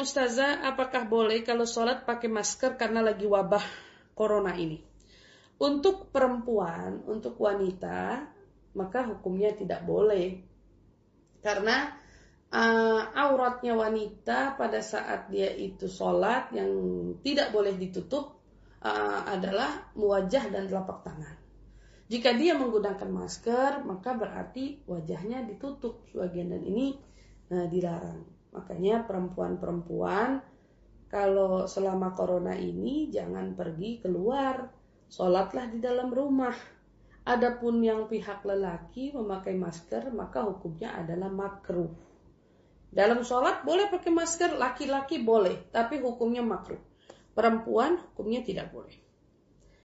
Ustazah, apakah boleh kalau sholat pakai masker karena lagi wabah corona ini? Untuk perempuan, untuk wanita, maka hukumnya tidak boleh. Karena uh, auratnya wanita pada saat dia itu sholat yang tidak boleh ditutup uh, adalah wajah dan telapak tangan. Jika dia menggunakan masker, maka berarti wajahnya ditutup sebagian dan ini uh, dilarang. Makanya perempuan-perempuan kalau selama corona ini jangan pergi keluar, sholatlah di dalam rumah. Adapun yang pihak lelaki memakai masker maka hukumnya adalah makruh. Dalam sholat boleh pakai masker, laki-laki boleh, tapi hukumnya makruh. Perempuan hukumnya tidak boleh.